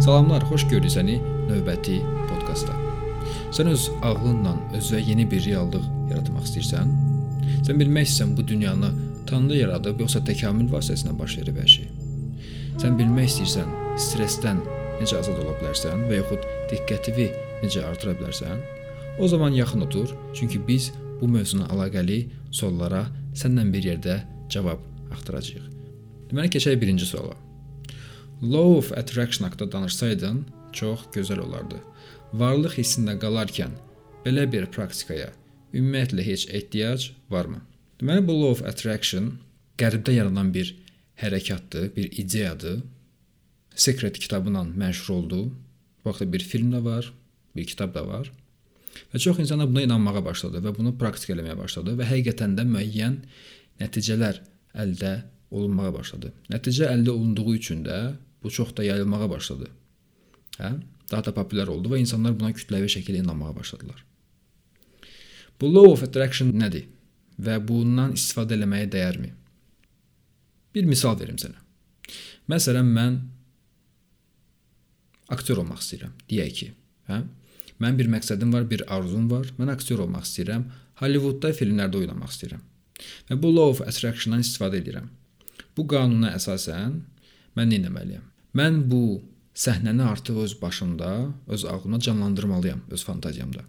Salamlar, xoş gördük səni növbəti podkastda. Sən öz ağlınla özünə yeni bir reallıq yaratmaq istəyirsən? Sən bilmək istəyirsən bu dünyanı Tanrı yaradıb yoxsa təkamül vasitəsilə baş verib hər şey? Sən bilmək istəyirsən stressdən necə azad ola bilərsən və yaxud diqqətini necə artıra bilərsən? O zaman yaxın otur, çünki biz bu mövzuna əlaqəli suallara səninlə bir yerdə cavab axtaracağıq. Deməli keçək birinci suala. Law of attraction haqqında danışsaydın, çox gözəl olardı. Varlıq hissində qalarkən belə bir praktikaya ümumiyyətlə heç ehtiyac varmı? Deməli bu law of attraction qərbdə yaranan bir hərəkatdır, bir ideyadır. Secret kitabıyla məşhur oldu. Bu vaxtda bir film də var, bir kitab da var. Və çox insanlar buna inanmağa başladı və bunu praktik eləməyə başladı və həqiqətən də müəyyən nəticələr əldə olunmağa başladı. Nəticə əldə olunduğu üçün də bu çox da yayılmağa başladı. Hə? Daha da populyar oldu və insanlar buna kütləvi şəkildə inanmağa başladılar. Bu law of attraction nədir və bundan istifadə etməyə dəyərmi? Bir misal verim sənə. Məsələn, mən aktyor olmaq istəyirəm, deyək ki, hə? Mənim bir məqsədim var, bir arzum var. Mən aktyor olmaq istəyirəm. Hollywoodda filmlərdə oynamaq istəyirəm. Və bu law of attraction-dan istifadə edirəm. Bu qanuna əsasən mən nə etməliyəm? Mən bu səhnəni artıq öz başımda, öz ağlımda canlandırmalıyam, öz fantaziyamda.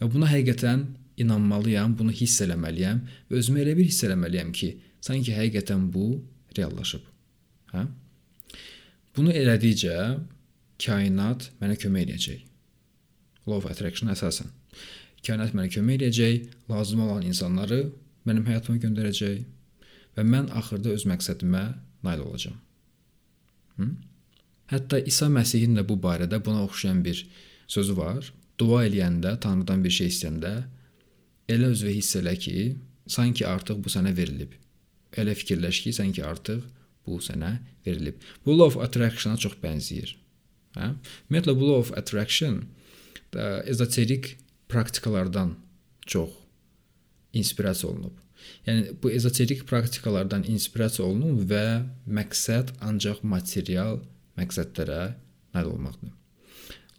Və buna həqiqətən inanmalıyam, bunu hiss eləməliyəm və özümü elə bir hiss eləməliyəm ki, sanki həqiqətən bu reallaşıb. Hə? Bunu elədikcə kainat mənə kömək edəcək. Law of attraction əsasən. Kainat mənə kömək edəcək, lazım olan insanları mənim həyatıma göndərəcək və mən axırda öz məqsədimə nail olacağam. Hı? Hətta İsa Məsihin də bu barədə buna oxşayan bir sözü var. Dua eləyəndə, Tanrıdan bir şey istəyəndə elə özünü hiss elə ki, sanki artıq bu sənə verilib. Elə fikirləş ki, sanki artıq bu sənə verilib. Bu law of attraction-a çox bənzəyir. Hə? Ümumiyyətlə bu law of attraction da ezoterik praktikalardan çox inspirasiya olunub. Yəni bu ezoterik praktikalardan inspirasiya olunub və məqsəd ancaq material məqsədlərə nail olmaqdır.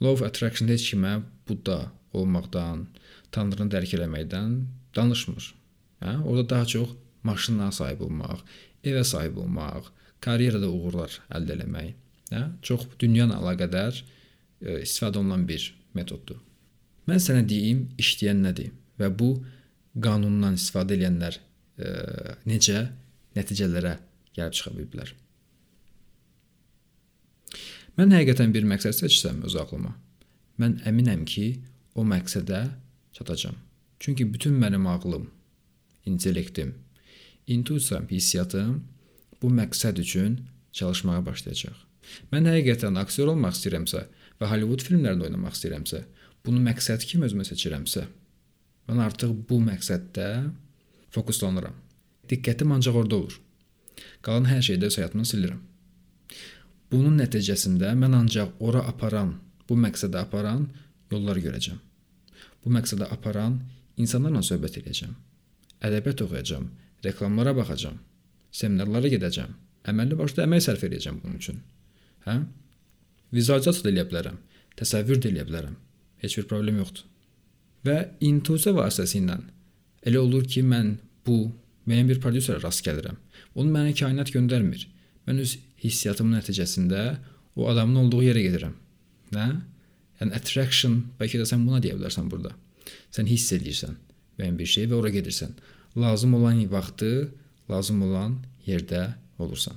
Law of attraction heç kimə Budda olmaqdan, Tanrını dərk eləməkdən danışmır. Hə? Orada daha çox maşına sahib olmaq, evə sahib olmaq, karyerada uğurlar əldə etmək, hə? Çox dünya ilə əlaqədar e, istifadə olunan bir metoddur. Mən sənə deyim, işləyən nədir və bu qanundan istifadə edənlər necə nəticələrə gəlib çıxa biliblər. Mən həqiqətən bir məqsəd seçsəm öz ağlıma, mən əminəm ki, o məqsədə çatacağam. Çünki bütün mənim ağlım, intellektim, intuisiyam, hissiyatım bu məqsəd üçün çalışmağa başlayacaq. Mən həqiqətən aktyor olmaq istəyirəmsə və Hollywood filmlərində oynamaq istəyirəmsə, bunu məqsəd kimi özümə seçirəmsə, mən artıq bu məqsəddə fokuslanıram. Diqqətim ancaq orada olur. Qalan hər şeydə öz həyatımdan silirəm. Bunun nəticəsində mən ancaq ora aparan, bu məqsədə aparan yolları görəcəm. Bu məqsədə aparan insanlarla söhbət edəcəm. Ədəbiyyat oxuyacağam, reklamlara baxacağam, seminarlara gedəcəm, əməlli başlı əmək sərf edəcəm bunun üçün. Hə? Vizualizasiya da eləyə bilərəm, təsəvvür də eləyə bilərəm. Heç bir problem yoxdur. Və intuisiya vasitəsilə elə olur ki, mən bu müəyyən bir prodüserə rast gəlirəm. Onu mənə kainat göndərmir. Mən öz hissiyatımın nəticəsində o adamın olduğu yerə gedirəm. Nə? Yəni attraction, bəlkə də sən buna deyə bilərsən burada. Sən hiss edirsən müəyyən bir şeyi və ora gedirsən. Lazım olan vaxtı, lazım olan yerdə olursan.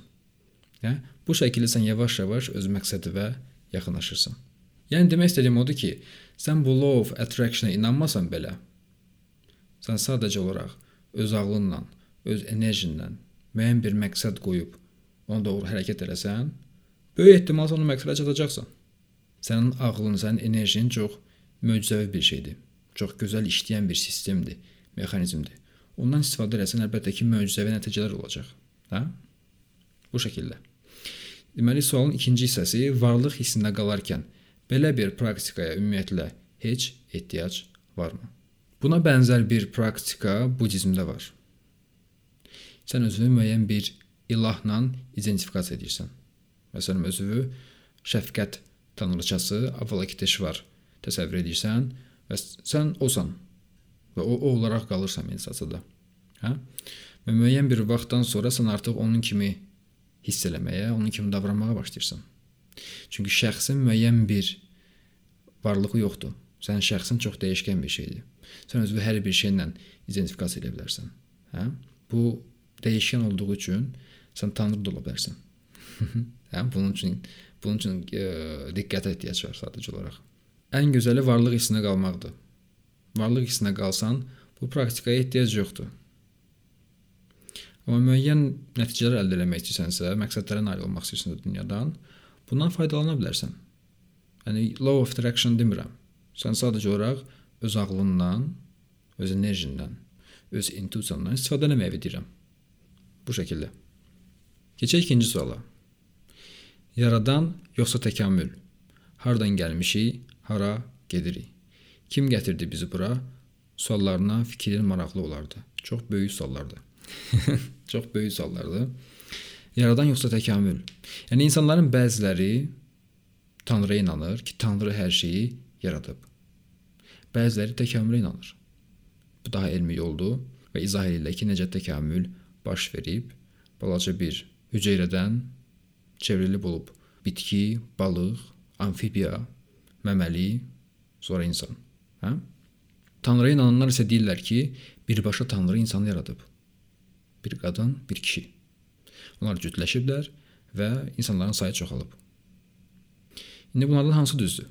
Hə? Bu şəkildə sən yavaş-yavaş öz məqsədinə yaxınlaşırsan. Yəni demək istədiyim odur ki, sən bu law of attraction-a inanmasan belə, sən sadəcə olaraq öz ağlınla, öz enerjinlə müəyyən bir məqsəd qoyub ona doğru hərəkət eləsən, böyük ehtimal sən o məqsədə çatacaqsan. Sənin ağlın, sənin enerjin çox möcüzəvi bir şeydir. Çox gözəl işləyən bir sistemdir, mexanizmdir. Ondan istifadə etsən əlbəttə ki, möcüzəvi nəticələr olacaq. Hə? Bu şəkildə. Deməli, sualın ikinci hissəsi varlıq hissində qalarkən belə bir praktikaya ümumiyyətlə heç ehtiyac varmı? Buna bənzər bir praktika budizmdə var. Sən özünü müəyyən bir ilahla identifikasiya edirsən. Məsələn, özünü şəfqət tanrıçası Avalokitesh var təsəvvür edirsən və sən osan və o, o olaraq qalırsan meditasiyada. Hə? Və müəyyən bir vaxtdan sonra sən artıq onun kimi hiss eləməyə, onun kimi davranmağa başlayırsan. Çünki şəxsin müəyyən bir varlığı yoxdur. Sənin şəxsin çox dəyişkən bir şeydir. Sən özünü hər bir şeylə identifikasiya edə bilərsən. Hə? Bu dəyişkən olduğu üçün sən tanrı da ola bilərsən. hə? Bunun üçün bunun üçün ə, diqqətə ehtiyac var sadəcə olaraq. Ən gözəli varlıq hissinə qalmaqdır. Varlıq hissinə qalsan, bu praktikaya ehtiyac yoxdur. Amma müəyyən nəticələr əldə etmək istəyirsənsə, məqsədlərə nail olmaq istəyirsən dünyadan, bundan faydalana bilərsən. Yəni law of attraction demirəm. Sən sadəcə olaraq öz ağlından, öz enerjindən, öz intuisiyandan istifadə etməyi deyirəm. Bu şəkildə. Keçək ikinci suala. Yaradan yoxsa təkamül? Hardan gəlmişik, hara gedirik? Kim gətirdi bizi bura? Suallarına fikrin maraqlı olardı. Çox böyük suallardır. Çox böyük suallardır. Yaradan yoxsa təkamül? Yəni insanların bəziləri Tanrıya inanır ki, Tanrı hər şeyi yaradıb. Bəziləri təkamülə inanır. Bu daha elmi yoldur və izah edirlər ki, necə təkamül baş verib, balaca bir hüceyrədən çevrilib olub bitki, balıq, amfibiya, məməli, sonra insan. Hə? Tanrıya inananlar isə deyirlər ki, birbaşa Tanrı insanı yaradıb. Bir qadın, bir kişi. Onlar cütləşiblər və insanların sayı çoxalıb. İndi bunlardan hansı düzdür?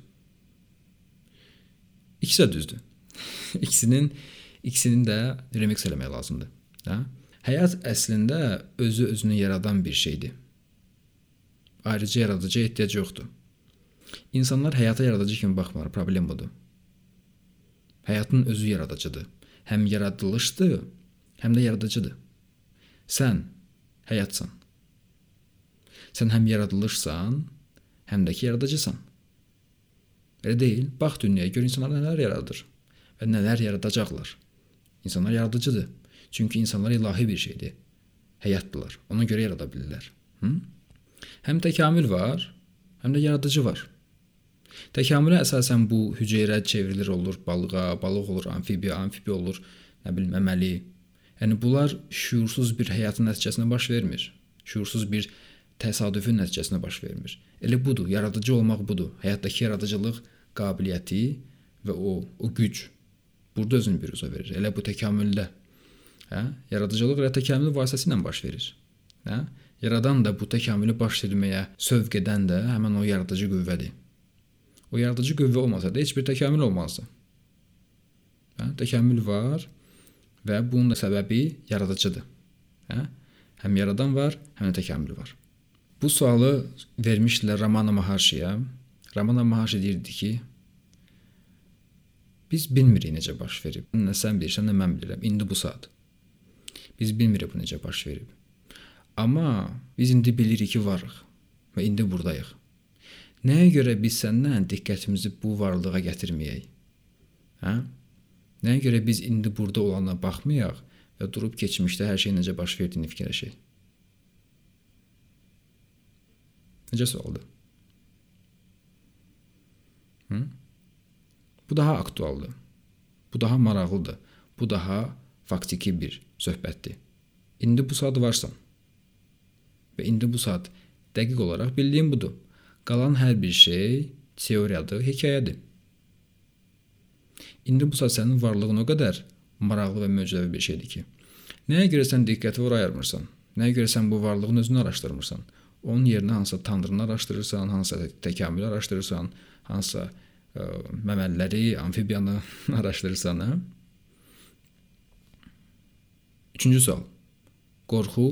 İkisi də düzdür. ikisinin ikisinin də remix eləmək lazımdır. Hə? Həyat əslində özü özünü yaradan bir şeydir. Ayrıca yaradıcı ehtiyac yoxdur. İnsanlar həyata yaradıcı kimi baxmır, problem budur. Həyatın özü yaradıcıdır. Həm yaradılışdır, həm də yaradıcıdır. Sən həyatsan. Sən həm yaradılışsan, həm də ki yaradıcısan. Elə deyil? Bax dünyaya gör insanlar nələr yaradır və nələr yaradacaqlar. İnsanlar yaradıcıdır. Çünki insanlar ilahi bir şeydir. Həyatdılar. Ona görə yarada bilirlər. Hı? Həm təkamül var, həm də yaradıcı var. Təkamülə əsasən bu hüceyrə çevrilir olur balığa, balıq olur amfibiya, amfibiya olur, nə bilim məməli. Yəni bunlar şuursuz bir həyatın nəticəsində baş vermir. Şuursuz bir təsadüfün nəticəsində baş vermir. Elə budur, yaradıcı olmaq budur. Həyatdakı yaradıcılıq qabiliyyəti və o o güc burada özünü biruzə verir. Elə bu təkamüldə. Hə? Yaradıcılıq elə təkamül vasitəsilə baş verir. Hə? Yaradan da bu təkamülü baş verməyə sövq edən də həmin o yaradıcı qüvvədir. O yaradıcı qüvvə olmasa da heç bir təkamül olmazdı. Hə? Təkamül var və bunun da səbəbi yaradıcıdır. Hə? Həm yaradan var, həm də təkamül var. Bu sualı vermişdilər Ramana Maharshiyə. Ramana Maharshi deyirdi ki, biz bilmirik necə baş verib. Nə sən bilirsən, nə mən bilirəm. İndi bu saat. Biz bilmirik bu necə baş verib. Amma biz indi bilirik ki, varıq və indi burdayıq. Nəyə görə biz səndən diqqətimizi bu varlığa gətirməyək? Hə? Nəyə görə biz indi burada olana baxmayaq və durub keçmişdə hər şey necə baş verdiyini fikirləşək? Necə sualdır? Hı? Bu daha aktualdır. Bu daha maraqlıdır. Bu daha faktiki bir söhbətdir. İndi bu saat varsan və indi bu saat dəqiq olaraq bildiyim budur. Qalan hər bir şey teoriyadır, hekayədir. İndi bu saat sənin varlığın o qədər maraqlı və möcüzəvi bir şeydir ki, nəyə görə sən diqqəti ora ayırmırsan? Nəyə görə sən bu varlığın özünü araşdırmırsan? Onun yerinə hansısa tanrını araşdırırsan, hansısa təkamülü araşdırırsan, hansısa ə, məməliləri, amfibiyanı araşdırırsan, hə? Üçüncü sual. Qorxu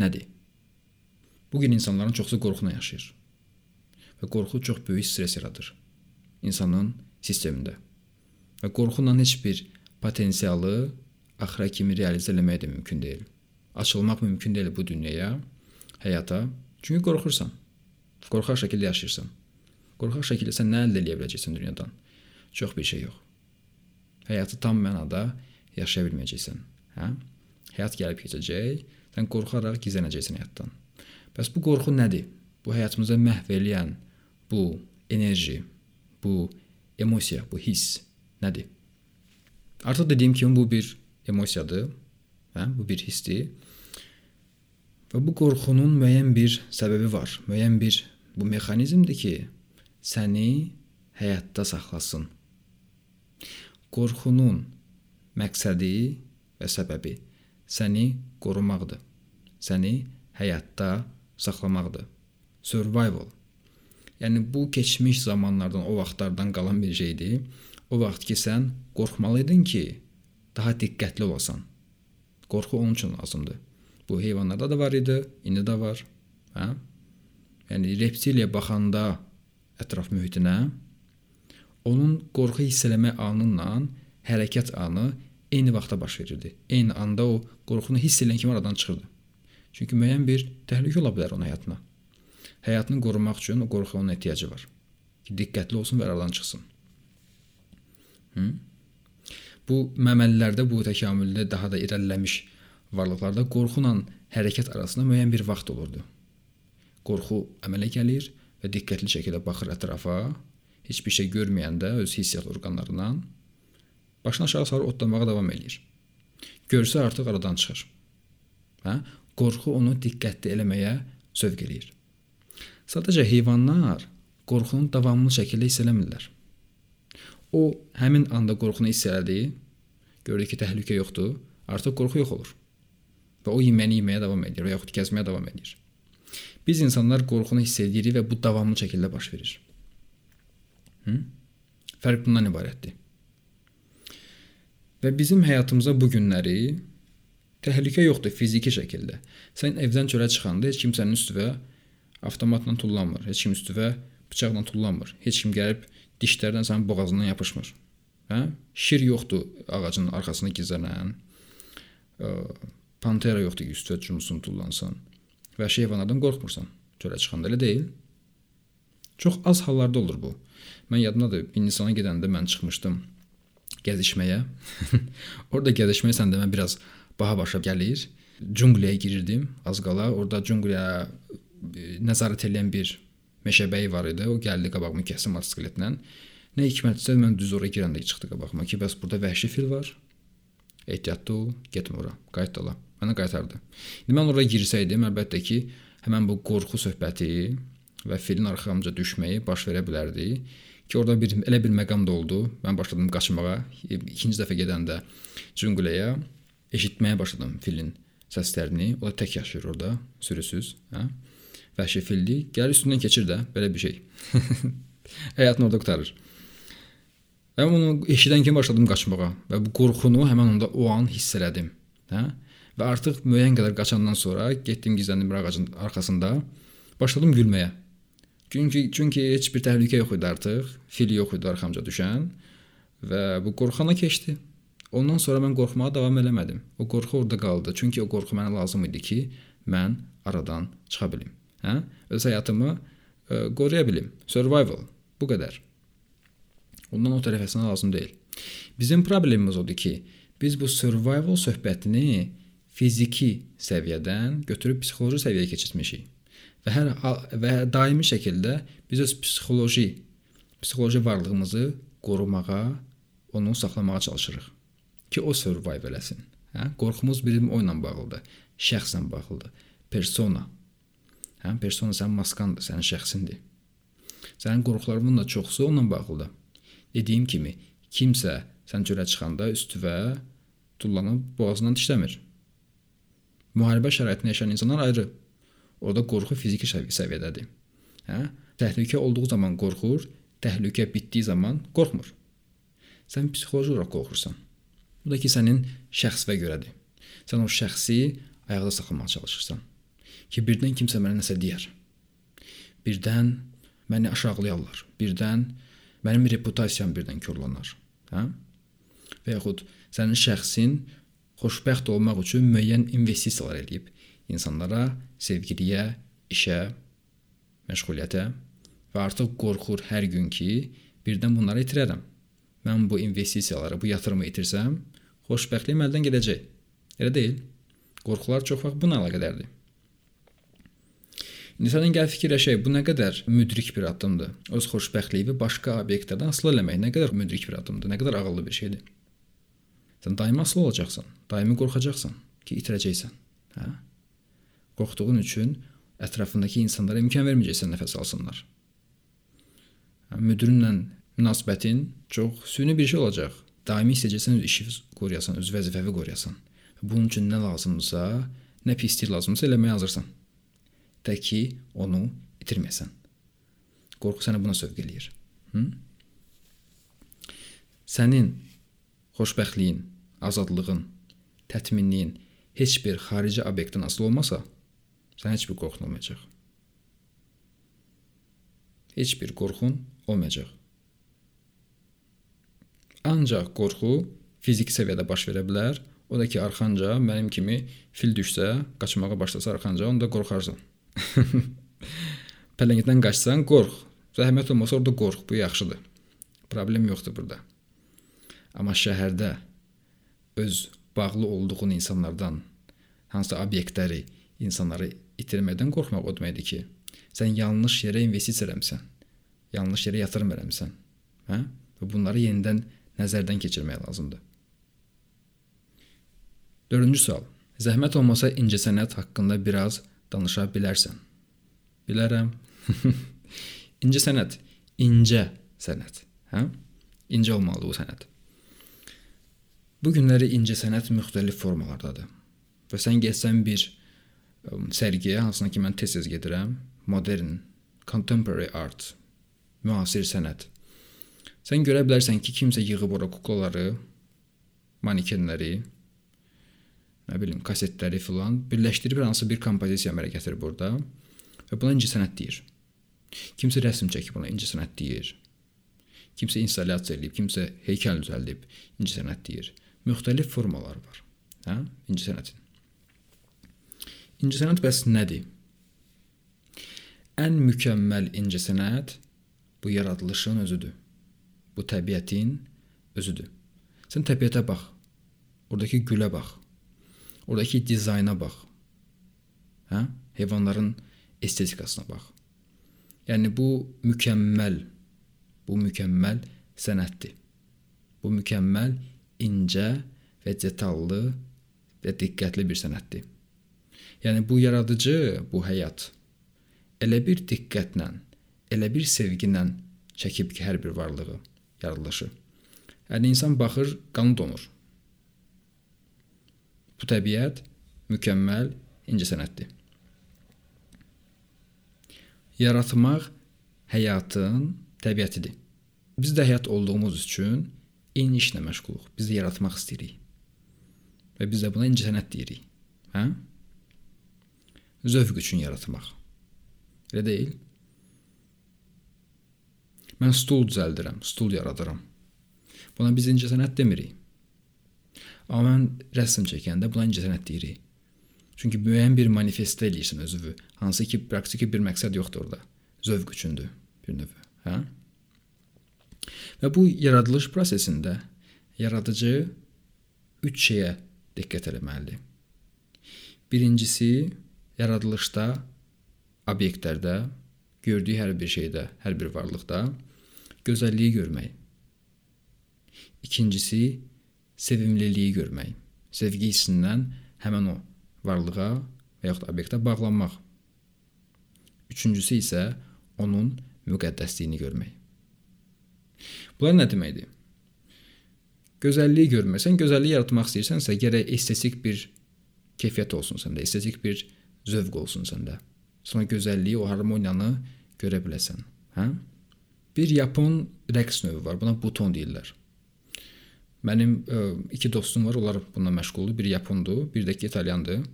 nədir? Bu gün insanların çoxu qorxuna yaşayır. Və qorxu çox böyük stress yaradır insanın sistemində. Və qorxuyla heç bir potensialı axıra kimi realizə etmək də mümkün deyil. Açılmaq mümkün deyil bu dünyaya, həyata Çünki qorxursan. Qorxaq şəkildə yaşayırsan. Qorxaq şəkildə sən nə əldə edə biləcəksən dünyadan? Çox bir şey yox. Həyatı tam mənada yaşaya bilməyəcəksən. Hə? Həyat gəlib keçəcək, sən qorxaraq gizlənəcəksən həyatdan. Bəs bu qorxu nədir? Bu həyatımızı məhv edən bu enerji, bu emosiya, bu hiss nədir? Artıq dediyim kimi bu bir emosiyadır. Hə? Bu bir hissdir. Və bu qorxunun müəyyən bir səbəbi var. Müəyyən bir bu mexanizmdir ki, səni həyatda saxlasın. Qorxunun məqsədi və səbəbi səni qorumaqdır. Səni həyatda saxlamaqdır. Survival. Yəni bu keçmiş zamanlardan, o vaxtlardan qalan bir şeydir. O vaxt ki sən qorxmalıydın ki, daha diqqətli olasan. Qorxu onun üçün lazımdır. Bu heyvanlarda da var idi, indi də var. Hə? Yəni reptiliya baxanda ətraf mühitinə onun qorxu hiss eləmə anıyla hərəkət anı eyni vaxtda baş verirdi. Eyni anda o qorxunu hiss edən kimi aradan çıxırdı. Çünki müəyyən bir təhlükə ola bilər onun həyatına. Həyatını qorumaq üçün o qorxuya onun ehtiyacı var. Ki diqqətli olsun və aradan çıxsın. Hı? Bu məməlilərdə bu təkamüldə daha da irəliləmiş varlıqlarda qorxu ilə hərəkət arasında müəyyən bir vaxt olurdu. Qorxu əmələ gəlir və diqqətli şəkildə baxır ətrafa, heç bir şey görməyəndə öz hissiyat orqanlarından başını aşağı salır, otlamağa davam eləyir. Görsə artıq aradan çıxır. Hə? Qorxu onu diqqətli eləməyə sövq eləyir. Sadəcə heyvanlar qorxunu davamlı şəkildə hiss eləmirlər. O həmin anda qorxunu hiss elədi, gördü ki, təhlükə yoxdur, artıq qorxu yox olur. Və o yeməni yeməyə davam edir və yaxud gəzməyə davam edir. Biz insanlar qorxunu hiss edirik və bu davamlı şəkildə baş verir. Hı? Fərq bundan ibarətdir. Və bizim həyatımıza bu günləri təhlükə yoxdur fiziki şəkildə. Sən evdən çölə çıxanda heç kim sənin üstünə avtomatla tullanmır, heç kim üstünə bıçaqla tullanmır. Heç kim gəlib dişlərdən sənin boğazından yapışmır. Hə? Şir yoxdur ağacın arxasına gizlənən. Pantera yoxdur ki, üstə cumsun, tullansan. Vəhşi heyvanlardan qorxmursan. Çölə çıxanda elə deyil. Çox az hallarda olur bu. Mən yadımdadır, Hindistana gedəndə mən çıxmışdım gəzişməyə. Orada gəzişmək sən demə biraz baha başa gəlir. Cungliyə girirdim az qala. Orada cungliyə e, nəzarət edən bir meşəbəyi var idi. O gəldi qabağıma kəsdi motosikletlə. Nə hikmətsə mən düz ora girəndə çıxdı qabağıma ki, bəs burada vəhşi fil var. Ehtiyatlı ol, getmə ora. Qayıt dala. Mənə qaytardı. İndi mən ora girsəydim, əlbəttə ki, həmən bu qorxu söhbəti və filin arxamca düşməyi baş verə bilərdi ki, orada bir elə bir məqam da oldu. Mən başladım qaçmağa. İkinci dəfə gedəndə cünqüləyə eşitməyə başladım filin səslərini. O da tək yaşayır orada, sürüsüz, hə? Vəhşi filli. Gəlir üstündən keçir də, belə bir şey. Həyatını orada qurtarır. Və bunu eşidən kimi başladım qaçmağa və bu qorxunu həmin anda o an hiss elədim, hə? Və artıq müəyyən qədər qaçandan sonra getdim gizləndim bir ağacın arxasında. Başladım gülməyə. Çünki çünki heç bir təhlükə yox idi artıq. Fil yox idi arxamca düşən və bu qorxana keçdi. Ondan sonra mən qorxmağa davam eləmədim. O qorxu orada qaldı. Çünki o qorxu mənə lazım idi ki, mən aradan çıxa bilim. Hə? Öz həyatımı ə, e, qoruya bilim. Survival. Bu qədər. Ondan o tərəfəsinə lazım deyil. Bizim problemimiz odur ki, biz bu survival söhbətini fiziki səviyyədən götürüb psixoloji səviyyəyə keçirtmişik və hər və daimi şəkildə biz öz psixoloji psixoloji varlığımızı qorumağa, onu saxlamağa çalışırıq ki, o survive eləsin. Hə? Qorxumuz bizim o ilə bağlıdır, şəxslə bağlıdır. Persona. Hə? Persona sənin maskandır, sənin şəxsindir. Sənin qorxuların da çoxsu onunla bağlıdır. Dediyim kimi, kimsə sən çölə çıxanda üstüvə tullanıb boğazından dişləmir. Müharibə şəraitində yaşayan insanlar ayrı. Orada qorxu fiziki səviyyədədir. Hə? Təhlükə olduğu zaman qorxur, təhlükə bitdiyi zaman qorxmur. Sən psixoloji olaraq qorxursan. Bu da ki, sənin şəxsvə görədir. Sən o şəxsi ayaqda saxlamağa çalışırsan. Ki birdən kimsə mənə nəsə deyər. Birdən məni aşağılayarlar. Birdən mənim reputasiyam birdən korlanar. Hə? Və yaxud sənin şəxsin xoşbəxt olmaq üçün müəyyən investisiyalar eləyib insanlara, sevgiliyə, işə, məşğuliyyətə və artıq qorxur hər gün ki, birdən bunları itirərəm. Mən bu investisiyaları, bu yatırımı itirsəm, xoşbəxtliyim əldən gedəcək. Elə deyil? Qorxular çox vaxt buna əlaqədardır. İndi sənin gəl fikirləşək, bu nə qədər müdrik bir addımdır. Öz xoşbəxtliyi başqa obyektlərdən asılı eləmək nə qədər müdrik bir addımdır, nə qədər ağıllı bir şeydir. Sən daimi asılı olacaqsan, daimi qorxacaqsan ki, itirəcəksən. Hə? Qorxduğun üçün ətrafındakı insanlara imkan verməyəcəksən nəfəs alsınlar. Hə, müdirinlə münasibətin çox süni bir şey olacaq. Daimi istəyəcəksən öz işi qoruyasan, öz vəzifəvi qoruyasan. Bunun üçün nə lazımdırsa, nə pislik lazımdırsa eləməyə hazırsan. Tək ki, onu itirməyəsən. Qorxu səni buna sövq eləyir. Hı? Sənin xoşbəxtliyin, azadlığın, tətminliyin heç bir xarici obyektdən asılı olmasa, sən heç bir qorxun olmayacaq. Heç bir qorxun olmayacaq. Ancaq qorxu fiziki səviyyədə baş verə bilər. O da ki, arxanca mənim kimi fil düşsə, qaçmağa başlasa arxanca, onda qorxarsan. Pələngdən qaçsan, qorx. Zəhmət olmasa orada qorx, bu yaxşıdır. Problem yoxdur burada. Amma şəhərdə öz bağlı olduğun insanlardan hansısa obyektləri, insanları itirməkdən qorxmaq o deməkdir ki, sən yanlış yerə investisiya eləmisən. Yanlış yerə yatırım eləmisən. Hə? Və bunları yenidən nəzərdən keçirmək lazımdır. 4-cü sual. Zəhmət olmasa incəsənət haqqında biraz danışa bilərsən. Bilərəm. incəsənət, incə sənət, hə? İncə olmalı bu sənət. Bu günləri incəsənət müxtəlif formalardadır. Və sən getsən bir sərgiyə, hansına ki mən tez-tez gedirəm, modern, contemporary art, müasir sənət. Sən görə bilərsən ki, kimsə yığıb ora kuklaları, manekenləri, nə bilim, kasetləri filan birləşdirib hansı bir kompozisiya əmələ gətirib burada və buna incəsənət deyir. Kimsə rəsm çəkib buna incəsənət deyir. Kimsə installyasiya edib, kimsə heykəl düzəldib, incəsənət deyir. Müxtəlif formalar var. Hə? İncəsənətin. İncəsənət bəs nədir? Ən mükəmməl incəsənət bu yaradılışın özüdür. Bu təbiətin özüdür. Sən təbiətə bax. Oradakı gülə bax. Oradakı dizayna bax. Hə? Heyvanların estetikasına bax. Yəni bu mükəmməl bu mükəmməl sənətdir. Bu mükəmməl incə və detallı və diqqətli bir sənətdir. Yəni bu yaradıcı, bu həyat elə bir diqqətlə, elə bir sevgi ilə çəkib ki, hər bir varlığı, yaradılışı. Yəni insan baxır, qanı donur. Bu təbiət mükəmməl incəsənətdir. Yaratmaq həyatın təbiətidir. Biz də həyat olduğumuz üçün eyni işlə məşğuluq. Biz də yaratmaq istəyirik. Və biz də buna incəsənət deyirik. Hə? Zövq üçün yaratmaq. Elə deyil? Mən stul düzəldirəm, stul yaradıram. Buna biz incəsənət demirik. Amma mən rəsm çəkəndə buna incəsənət deyirik. Çünki müəyyən bir manifestdə eləyirsən özünü, hansı ki, praktiki bir məqsəd yoxdur orada. Zövq üçündür bir növ, hə? Və bu yaradılış prosesində yaradıcı üç şeyə diqqət etməlidir. Birincisi, yaradılışda, obyektlərdə, gördüyü hər bir şeydə, hər bir varlıqda gözəlliyi görmək. İkincisi, sevimliliyi görmək. Sevgi hissindən həmin o varlığa və yaxud obyektə bağlanmaq. Üçüncüsü isə onun müqəddəsliyini görmək. Bunlar nə deməkdir? Gözəlliyi görməsən, gözəlliyi yaratmaq istəyirsənsə, gərək estetik bir keyfiyyət olsun səndə, estetik bir zövq olsun səndə. Sonra gözəlliyi, o harmoniyanı görə biləsən, hə? Bir yapon rəqs növü var. Buna buton deyirlər. Mənim ə, iki dostum var, onlar bununla məşğuldur. Biri yapondur, bir də ki italyandır.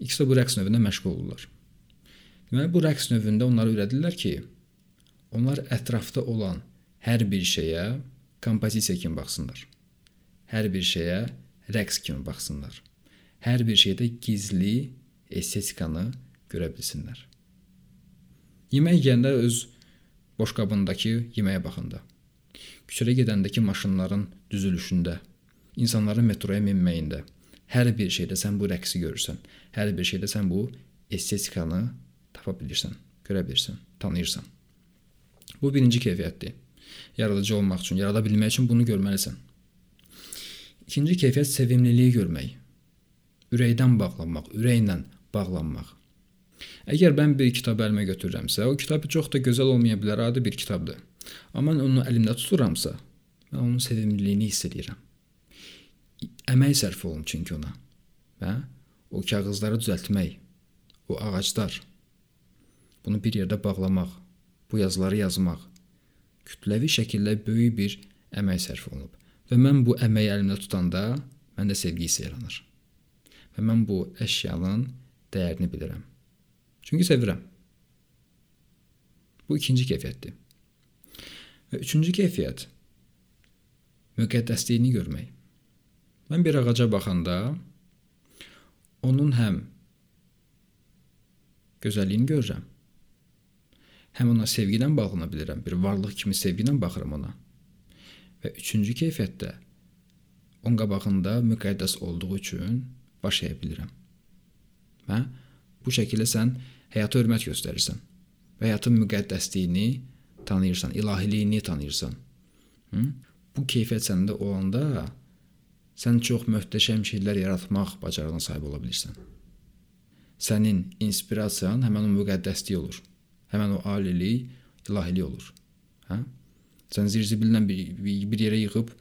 İkisi də bu rəqs növündə məşğul olurlar. Deməli bu rəqs növündə onlara öyrədirlər ki, onlar ətrafda olan hər bir şeyə kompozisiya kimi baxsınlar. Hər bir şeyə rəqs kimi baxsınlar. Hər bir şeydə gizli estetikanı görə bilsinlər. Yemək yeyəndə öz boşqabındakı yeməyə baxanda, küçədə gedəndəki maşınların düzülüşündə, insanların metroya minməyində, hər bir şeydə sən bu rəqsi görürsən. Hər bir şeydə sən bu estetikanı tapa bilirsən. görə bilirsən, tanıyırsan. Bu birinci keyfiyyətdir. Yaradıcı olmaq üçün, yarada bilmək üçün bunu görməlisən. İkinci keyfiyyət sevimliliyi görmək. Ürəkdən bağlanmaq, ürəklə bağlanmaq. Əgər mən bir kitab əlimə götürürəmsə, o kitab çox da gözəl olmaya bilər, adi bir kitabdır. Amma mən onu əlimdə tuturamsa, mən onun sevimliliyini hiss edirəm. Əmək sərf olunur çünki ona. Və o kağızları düzəltmək, o ağaclar, bunu bir yerdə bağlamaq, bu yazıları yazmaq kütləvi şəkildə böyük bir əmək sərf olunub. Və mən bu əməyi əlimdə tutanda məndə sevgi hissi yaranır. Və mən bu əşyanın dəyərini bilirəm. Çünki sevirəm. Bu ikinci keyfiyyətdir. Və üçüncü keyfiyyət müqəddəsliyini görmək. Mən bir ağaca baxanda onun həm gözəlliyini görürəm. Həm ona sevgi ilə bağlana bilirəm. Bir varlıq kimi sevgi ilə baxıram ona. Və üçüncü keyfiyyətdə onun qabağında müqəddəs olduğu üçün baş əyə bilirəm. Və bu şəkildə sən həyata hörmət göstərirsən. Və həyatın müqəddəsliyini tanıyırsan, ilahiliyini tanıyırsan. Hı? Bu keyfiyyət səndə olanda sən çox möhtəşəm şeylər yaratmaq bacarığına sahib ola bilirsən. Sənin inspirasiyan həmin o müqəddəslik olur. Həmin o alilik, ilahilik olur. Hə? Sən zirzibillə bir, bir yerə yığıb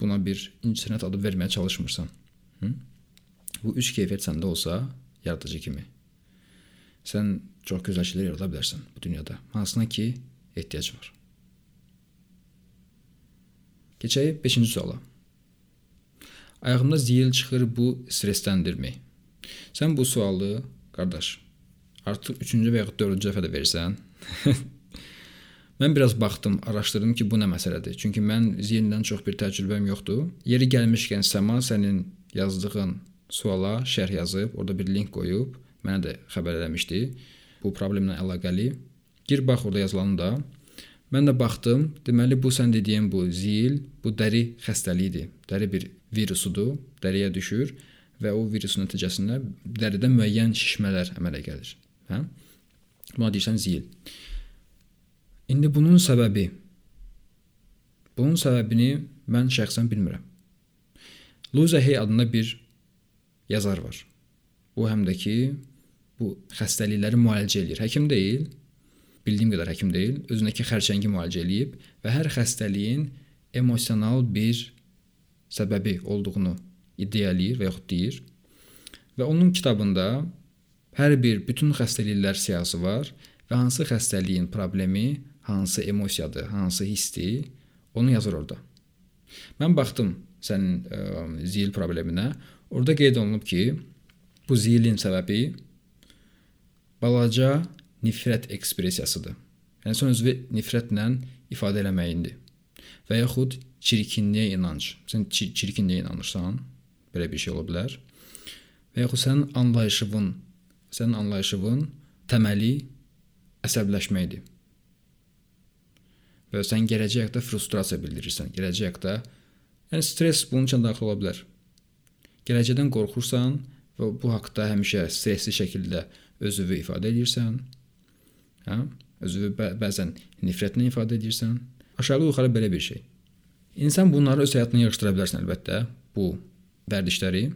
buna bir incəsənət adı verməyə çalışmırsan. Hı? Bu üç keyfiyyət səndə olsa, yaradıcı kimi sən çox gözəl şeylər yarada bilərsən bu dünyada. Hansına ki, ehtiyac var. Keçək 5-ci suala. Ayağımda ziyil çıxır bu stressdəndirmi? Sən bu sualı, qardaş, artıq 3-cü və ya 4-cü dəfə də versən, Mən biraz baxdım, araşdırdım ki, bu nə məsələdir. Çünki mən ziyildən çox bir təcrübəm yoxdur. Yeri gəlmişkən Səma sənin yazdığın suala şərh yazıb, orada bir link qoyub, mənə də xəbər eləmişdi bu problemlə əlaqəli. Gir bax orada yazılanı da. Mən də baxdım. Deməli bu sən dediyin bu zil, bu dəri xəstəliyidir. Dəri bir virusudur, dəriyə düşür və o virusun nəticəsində dəridə müəyyən şişmələr əmələ gəlir. Hə? Buna deyirsən zil. İndi bunun səbəbi Bunun səbəbini mən şəxsən bilmirəm. Luza Hay adında bir yazar var. O həm də ki bu xəstəlikləri müalicə eləyir. Həkim deyil, bildiyim qədər həkim deyil, özündəki xərçəngi müalicə eləyib və hər xəstəliyin emosional bir səbəbi olduğunu iddia eləyir və yaxud deyir. Və onun kitabında hər bir bütün xəstəliklər siyahısı var və hansı xəstəliyin problemi, hansı emosiyadır, hansı hissdir, onu yazır orada. Mən baxdım sənin ə, zil probleminə. Orada qeyd olunub ki, bu zilin səbəbi balaca nifrət ekspressiyasıdır. Yəni son özü nifrətlə ifadə eləməyindir. Və yaxud çirkinliyə inanc. Sən çirkinliyə inanırsan, belə bir şey ola bilər. Və yaxud sənin anlayışın, sənin anlayışın təməli əsəbləşməkdir. Və sən gələcəkdə frustrasiya bildirirsən. Gələcəkdə yəni stress bunun üçün daxil ola bilər. Gələcəkdən qorxursan və bu haqqda həmişə stressli şəkildə özünü ifadə edirsən. Hə? Özünü bə bəzən nifrətlə ifadə edirsən. Aşağı-yuxarı belə bir şey. İnsan bunları öz həyatına yığışdıra bilərsən əlbəttə, bu vərdişləri.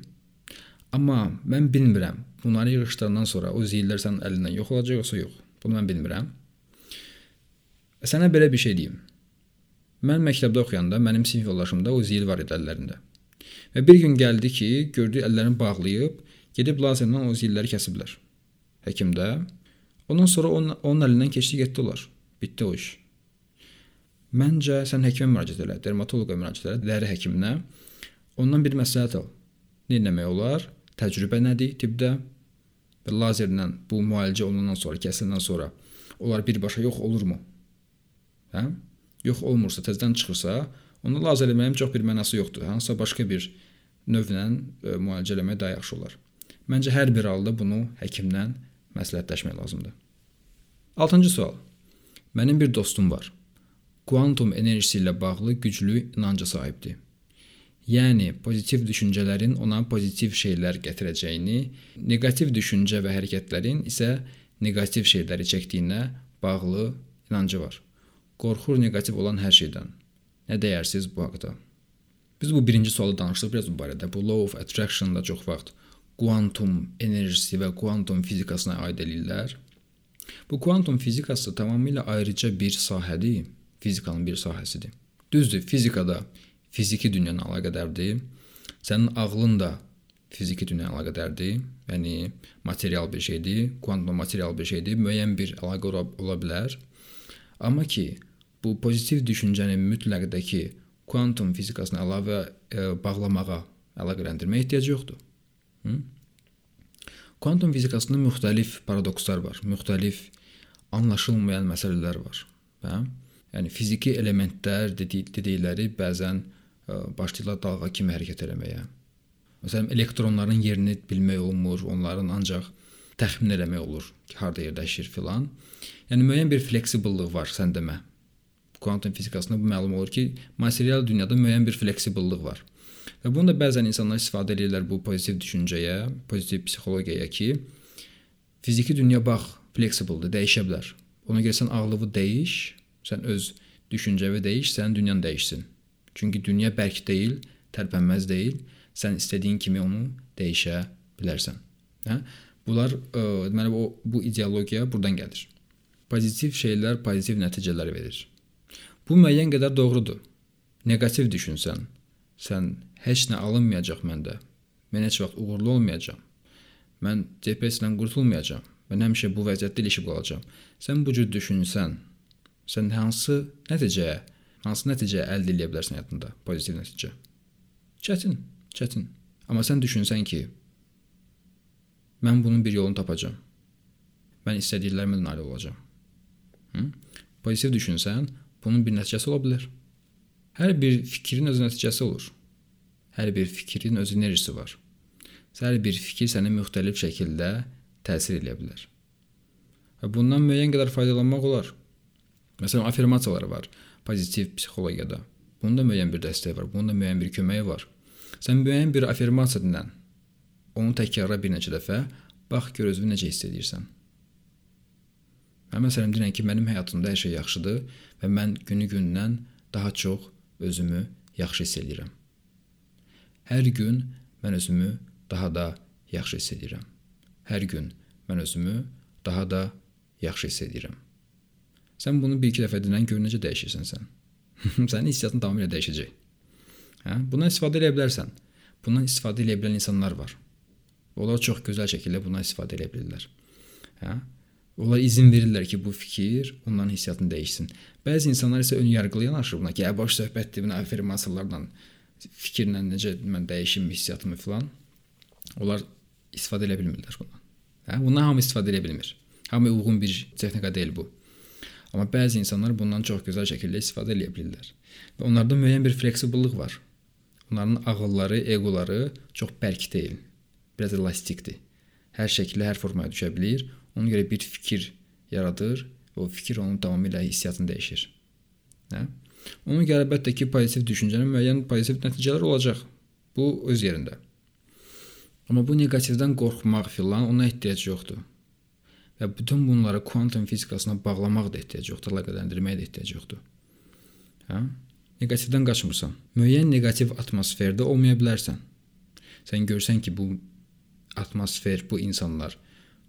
Amma mən bilmirəm, bunları yığışdırandan sonra o zillər sənin əlindən yox olacaq yoxsa yox. Bunu mən bilmirəm. Və sənə belə bir şey deyim. Mən məktəbdə oxuyanda mənim sinif yoldaşımda o zil var idi əllərində. Və bir gün gəldi ki, gördü əllərini bağlayıb, gedib lazerlə o zilləri kəsiblər həkimdə. Ondan sonra onun, onun əlindən keçdi getdi olar. Bitdi o iş. Məncə sən həkimə müraciət elə, dermatoloqa müraciət elə, dəri həkiminə. Ondan bir məsləhət al. Nə etmək olar? Təcrübə nədir tibbdə? Və lazerlə bu müalicə olunandan sonra, kəsiləndən sonra onlar birbaşa yox olurmu? Hə? Yox olmursa, təzədən çıxırsa, onu lazer eləməyin çox bir mənası yoxdur. Hansısa başqa bir növlə e, müalicə eləmək daha yaxşı olar. Məncə hər bir halda bunu həkimlə məsləhətləşmək lazımdır. 6-cı sual. Mənim bir dostum var. Kvantum enerjisi ilə bağlı güclü inanca sahibdir. Yəni pozitiv düşüncələrin ona pozitiv şeylər gətirəcəyini, neqativ düşüncə və hərəkətlərin isə neqativ şeyləri çəkdiyinə bağlı inancı var. Qorxur neqativ olan hər şeydən. Nə deyərsiniz bu haqqda? Biz bu birinci sualı danışdıq biraz bu barədə. Bu law of attraction da çox vaxt kvantum enerjisi və kvantum fizikasına aid eləyirlər. Bu kvantum fizikası tamamilə ayrıca bir sahədir, fizikanın bir sahəsidir. Düzdür, fizikada fiziki dünya ilə əlaqədardır. Sənin ağlın da fiziki dünya ilə əlaqədardır. Yəni material bir şeydir, kvantum material bir şeydir, müəyyən bir əlaqə ola, bilər. Amma ki, bu pozitiv düşüncəni mütləqdəki kvantum fizikasına əlavə e, bağlamağa, əlaqələndirməyə ehtiyac yoxdur. Hı? Kvantum fizikasında müxtəlif paradokslar var, müxtəlif anlaşılmayan məsələlər var. Hə? Yəni fiziki elementlər dedik, dedikləri bəzən ə, başlayırlar dalğa kimi hərəkət etməyə. Məsələn, elektronların yerini bilmək olmur, onların ancaq təxmin eləmək olur ki, harda yerləşir filan. Yəni müəyyən bir fleksibillik var sən demə. Kvantum fizikasında bu məlum olur ki, material dünyada müəyyən bir fleksibillik var. Və bunu da bəzən insanlar istifadə edirlər bu pozitiv düşüncəyə, pozitiv psixologiyaya ki, fiziki dünya bax, fleksibledir, dəyişə bilər. Ona görə sən ağlını dəyiş, sən öz düşüncəvi dəyiş, sənin dünyan dəyişsin. Çünki dünya bərk deyil, tərpənməz deyil sən istədiyin kimi onu dəyişə bilərsən. Hə? Bunlar ə, deməli o bu ideologiya burdan gəlir. Pozitiv şeylər pozitiv nəticələr verir. Bu müəyyən qədər doğrudur. Neqativ düşünsən, sən heç nə alınmayacaq məndə. Mən heç vaxt uğurlu olmayacağam. Mən GPS-lə qurtulmayacağam. Mən həmişə bu vəziyyətdə ilişib qalacağam. Sən bu cür düşünsən, sən hansı nəticəyə, hansı nəticə əldə edə bilərsən həyatında? Pozitiv nəticə. Çətin. Çətin. Amma sən düşünsən ki, mən bunun bir yolunu tapacağam. Mən istədiklərimə nail olacağam. Hı? Pozitiv düşünsən, bunun bir nəticəsi ola bilər. Hər bir fikrin öz nəticəsi olur. Hər bir fikrin öz enerjisi var. Hər bir fikir səni müxtəlif şəkildə təsir edə bilər. Və bundan müəyyən qədər faydalanmaq olar. Məsələn, affirmasiyalar var pozitiv psixologiyada. Bunda müəyyən bir dəstək var, bunda müəyyən bir köməyi var. Sən müəyyən bir affirmasiya dinlə. Onu təkrarla bir neçə dəfə, bax gör özünü necə hiss edirsən. Mən məsələn deyirəm ki, mənim həyatımda hər şey yaxşıdır və mən günü-gündən daha çox özümü yaxşı hiss edirəm. Hər gün mən özümü daha da yaxşı hiss edirəm. Hər gün mən özümü daha da yaxşı hiss edirəm. Sən bunu bir-iki dəfə dinlən gör necə dəyişirsən sən. Sənin hissiyatın tamamilə dəyişəcək. Hə? Bundan istifadə edə bilərsən. Bundan istifadə edə bilən insanlar var. Onlar çox gözəl şəkildə bundan istifadə edə bilirlər. Hə? Onlar izin verirlər ki, bu fikir onların hissiyatını dəyişsin. Bəzi insanlar isə ön yarğılı yanaşır buna ki, "Ə boş söhbətdir, buna affirmasiyalarla, fikirlə necə mən dəyişim hissiyatımı filan." Onlar istifadə edə bilmirlər bundan. Hə? Bundan hamı istifadə edə bilmir. Hamı uyğun bir texnika deyil bu. Amma bəzi insanlar bundan çox gözəl şəkildə istifadə edə bilirlər. Və onlarda müəyyən bir fleksibillik var. Onların ağılları, eqoları çox bərk deyil. Biraz elastikdir. Hər şəkildə, hər formaya düşə bilər. Ona görə bir fikir yaradır və o fikir onun tamamilə hissiyatını dəyişir. Hə? Ona görə əlbəttə ki, pozitiv düşüncənin müəyyən pozitiv nəticələr olacaq. Bu öz yerində. Amma bu neqativdən qorxmaq filan ona ehtiyac yoxdur. Və bütün bunları kvantum fizikasına bağlamaq da ehtiyac yoxdur, əlaqələndirməyə də ehtiyac yoxdur. Hə? Neqativdən qaçmırsan. Müəyyən neqativ atmosferdə olmaya bilərsən. Sən görsən ki, bu atmosfer, bu insanlar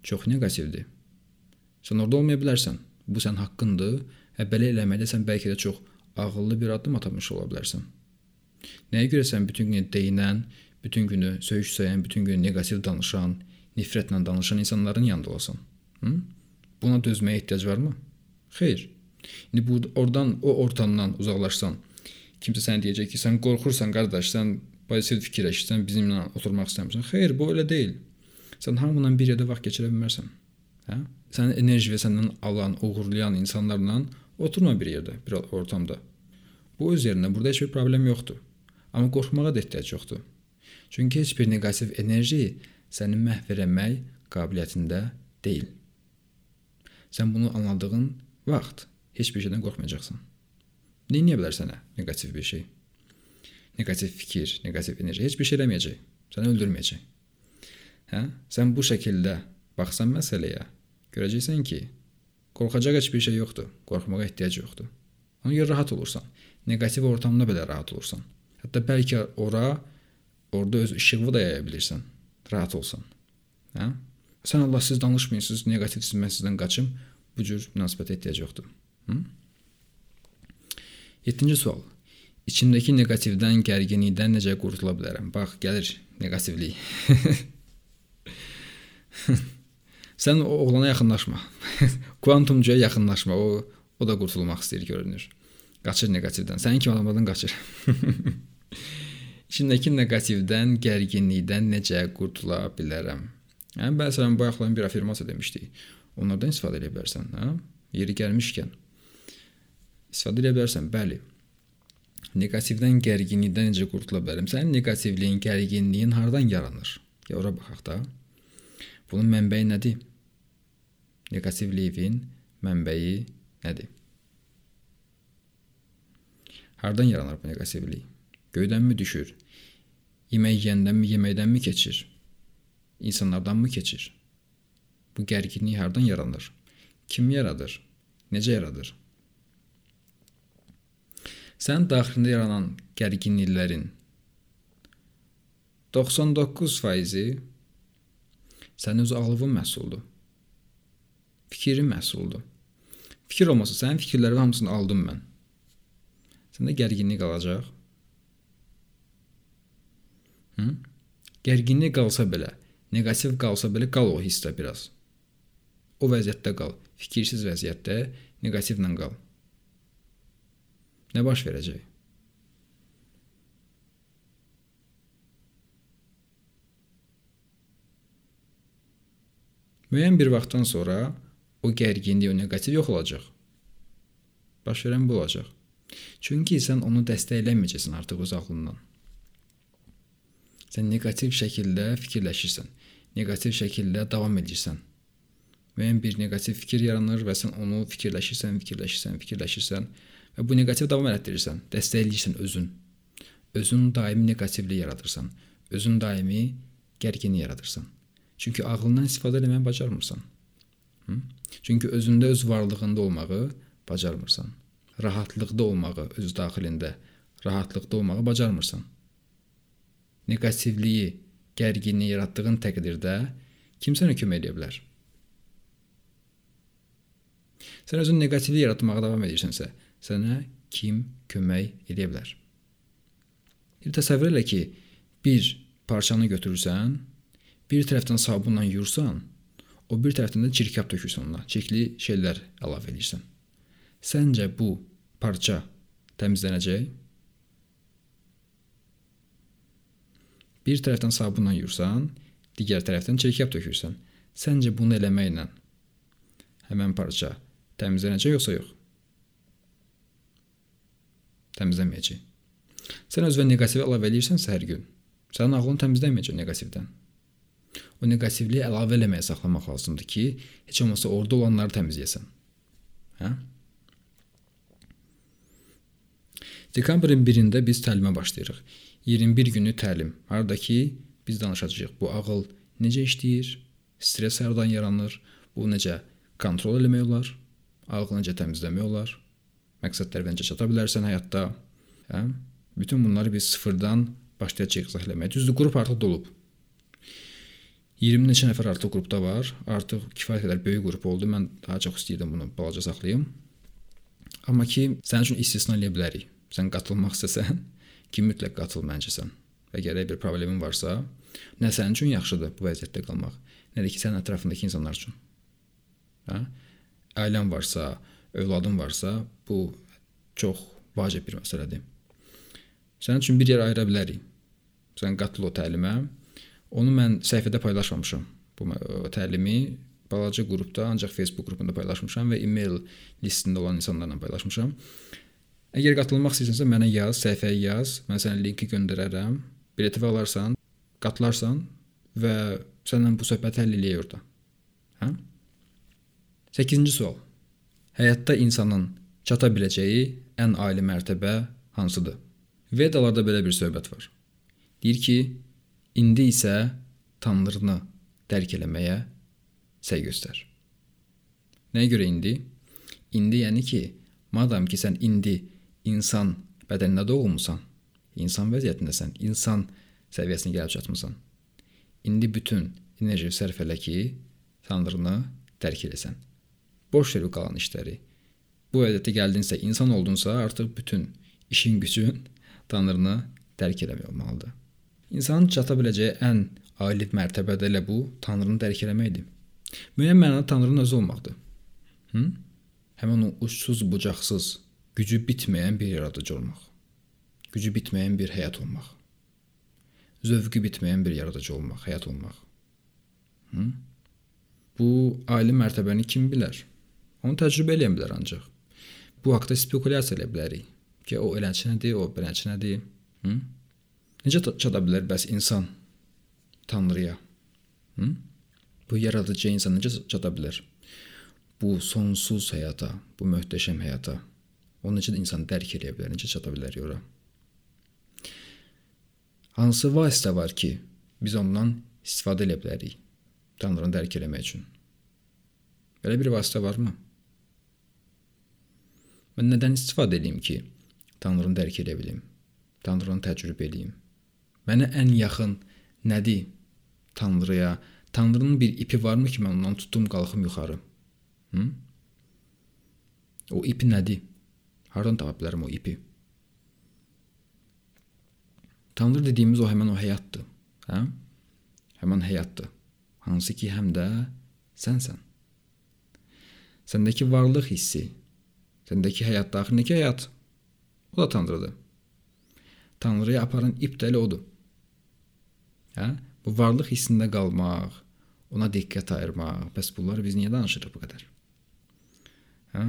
çox neqativdir. Sən orada olmaya bilərsən. Bu sən haqqındır. Və belə eləməkdə sən bəlkə də çox ağıllı bir addım atmış ola bilərsən. Nəyə görə sən bütün gün deyinən, bütün günü söyüş söyən, bütün gün neqativ danışan, nifrətlə danışan insanların yanında olasan? Hı? Buna dözməyə ehtiyac varmı? Xeyr. İndi bu oradan o ortamdan uzaqlaşsan, kimsə sənə deyəcək ki, sən qorxursan qardaş, sən pozitiv fikirləşirsən, bizimlə oturmaq istəmirsən. Xeyr, bu elə deyil. Sən hamıyla bir yerdə vaxt keçirə bilmərsən. Hə? Sənin enerji və səndən alan, uğurlayan insanlarla oturma bir yerdə, bir ortamda. Bu öz yerində burada heç bir problem yoxdur. Amma qorxmağa da ehtiyac yoxdur. Çünki heç bir neqativ enerji səni məhv etmək qabiliyyətində deyil. Sən bunu anladığın vaxt heç bir şeydən qorxmayacaqsan. Nə edə bilər sənə neqativ bir şey? Neqativ fikir, neqativ enerji heç bir şey eləməyəcək. Səni öldürməyəcək. Hə? Sən bu şəkildə baxsan məsələyə, Görəcəksən ki, qorxacaq heç bir şey yoxdur. Qorxmağa ehtiyac yoxdur. Ona görə rahat olursan. Neqativ ortamda belə rahat olursan. Hətta bəlkə ora orada öz işığı da yaya bilirsən. Rahat olsan. Hə? Sən Allah siz danışmayırsınız, neqativsiz mən sizdən qaçım. Bu cür münasibətə ehtiyac yoxdur. Hı? 7-ci sual. İçimdəki neqativdən, gərginlikdən necə qurtula bilərəm? Bax, gəlir neqativlik. Sən o oğlana yaxınlaşma. Kvantumcuya yaxınlaşma. O o da qurtulmaq istəyir görünür. Qaçır neqativdən. Sənin kimi adamlardan qaçır. İçindəki neqativdən, gərginlikdən necə qurtula bilərəm? Hə, məsələn, bu yaxların bir affirmasiya demişdik. Onlardan istifadə edə bilərsən, hə? Yeri gəlmişkən istifadə edə bilərsən. Bəli. Neqativdən, gərginlikdən necə qurtula bilərəm? Sənin neqativliyin, gərginliyin hardan yaranır? Ya ora baxaq da. Bunun mənbəyi nədir? Neqativliyin mənbəyi nədir? Hardan yaranır bu neqativlik? Göydənmi düşür? Yemək yeyəndənmi, yeməkdənmi keçir? İnsanlardanmı keçir? Bu gərginlik hardan yaranır? Kim yaradır? Necə yaradır? Sənin daxilində yaranan gərginliklərin 99%-i sənin öz ağlının məhsuludur. Fikrin məhsuludur. Fikir olmasa sənin fikirlərin hamısını aldım mən. Səndə gərginlik qalacaq. Hı? Gərginlik qalsa belə, neqativ qalsa belə qal o hissdə biraz. O vəziyyətdə qal. Fikirsiz vəziyyətdə neqativlə qal. Nə baş verəcək? Müəyyən bir vaxtdan sonra o gərginlik, o neqativ yox olacaq. Baş verən bu olacaq. Çünki sən onu dəstəkləməyəcəksən artıq öz ağlından. Sən neqativ şəkildə fikirləşirsən. Neqativ şəkildə davam edirsən. Müəyyən bir neqativ fikir yaranır və sən onu fikirləşirsən, fikirləşirsən, fikirləşirsən və bu neqativ davam elətdirirsən, dəstəkləyirsən özün. Özün daimi neqativlik yaradırsan. Özün daimi gərginlik yaradırsan. Çünki ağlından istifadə etməyi bacarmırsan. Hı? Çünki özündə öz varlığında olmağı bacarmırsan. Rahatlıqda olmağı öz daxilində, rahatlıqda olmağı bacarmırsan. Neqativliyi, gərginliyi yaratdığın təqdirdə kim sənə kömək edə bilər? Sən özün neqativlik yaratmağa davam edirsənsə, sənə kim kömək edə bilər? Bir təsəvvür elə ki, bir parçanı götürürsən, bir tərəfdən sabunla yuyursan, o bir tərəfdən də çirkab tökürsən ona, çirkli şeylər əlavə edirsən. Səncə bu parça təmizlənəcək? Bir tərəfdən sabunla yuyursan, digər tərəfdən çirkab tökürsən. Səncə bunu eləməklə həmin parça təmizlənəcək yoxsa yox? təmizləməyəcək. Sən özünə neqativ əlavə edirsənsə hər gün, sənin ağlın təmizləməyəcək neqativdən. O neqativliyi əlavə eləməyə saxlamaq lazımdır ki, heç olmasa orada olanları təmizləyəsən. Hə? Dekabrın 1-də biz təlimə başlayırıq. 21 günlük təlim. Harda ki, biz danışacağıq. Bu ağıl necə işləyir? Stress hardan yaranır? Bu necə kontrol eləmək olar? Ağlı necə təmizləmək olar? məqsədlərə necə çata bilərsən həyatda. Hə? Bütün bunları biz sıfırdan başlayacağıq izah eləməyə. Düzdür, qrup artıq dolub. 20 neçə nəfər artıq qrupda var. Artıq kifayət qədər böyük qrup oldu. Mən daha çox istəyirdim bunu balaca saxlayım. Amma ki, sənin üçün istisna eləyə bilərik. Sən qatılmaq istəsən, ki mütləq qatıl məncəsən. Əgər bir problemin varsa, nə sənin üçün yaxşıdır bu vəziyyətdə qalmaq, nə də ki sənin ətrafındakı insanlar üçün. Hə? Ailən varsa, övladın varsa, bu çox vacib bir məsələdir. Sənin üçün bir yer ayıra bilərik. Sən qatıl o təlimə. Onu mən səhifədə paylaşmamışam. Bu təlimi balaca qrupda, ancaq Facebook qrupunda paylaşmışam və e-mail listində olan insanlarla paylaşmışam. Əgər qatılmaq istəyirsənsə mənə yaz, səhifəyə yaz. Mən sənə linki göndərərəm. Bileti alarsan, qatılarsan və səninlə bu söhbəti həll eləyək orada. Hə? 8-ci sual. Həyatda insanın çata biləcəyi ən ali mərtəbə hansıdır? Vedalarda belə bir söhbət var. Deyir ki, indi isə Tanrını dərk eləməyə səy göstər. Nəyə görə indi? İndi yəni ki, madam ki sən indi insan bədəninə doğulmusan, insan vəziyyətindəsən, insan səviyyəsinə gəlib çatmısan. İndi bütün enerji sərf elə ki, Tanrını dərk edəsən. Boş ver qalan işləri. Bu vəziyyətə gəldinsə, insan oldunsa, artıq bütün işin gücün Tanrını dərk eləmək olmalıdır. İnsanın çata biləcəyi ən ali mərtəbədə elə bu Tanrını dərk eləməkdir. Müəyyən mənada Tanrının özü olmaqdır. Hı? Həmin o uçsuz bucaqsız, gücü bitməyən bir yaradıcı olmaq. Gücü bitməyən bir həyat olmaq. Zövqü bitməyən bir yaradıcı olmaq, həyat olmaq. Hı? Bu ali mərtəbəni kim bilər? Onu təcrübə edən bilər ancaq. Bu haqqda spekulyasiya edə bilərik ki, o eləçi nədir, o beləçi nədir? Hı? Necə çata bilər bəs insan Tanrıya? Hı? Bu yaradıcı insan necə çata bilər? Bu sonsuz həyata, bu möhtəşəm həyata. O necə insan dərk edə bilər, necə çata bilər ora? Hansı vasitə var ki, biz ondan istifadə edə bilərik Tanrını dərk etmək üçün? Belə bir vasitə varmı? Mən nədən istifadə edeyim ki, Tanrını dərk edə bilim? Tanrını təcrübə edeyim? Mənə ən yaxın nədir Tanrıya? Tanrının bir ipi varmı ki, mən ondan tutdum, qalxım yuxarı? Hı? O ipi nədir? Hardan tapa bilərəm o ipi? Tanrı dediyimiz o həmin o həyatdır. Hə? Həmin həyatdır. Hansı ki, həm də sənsən. Səndəki varlıq hissi, Səndəki həyat daxilindəki həyat o da Tanrıdır. Tanrıya aparan ip də elə odur. Hə? Bu varlıq hissində qalmaq, ona diqqət ayırmaq. Bəs bunları biz niyə danışırıq bu qədər? Hə?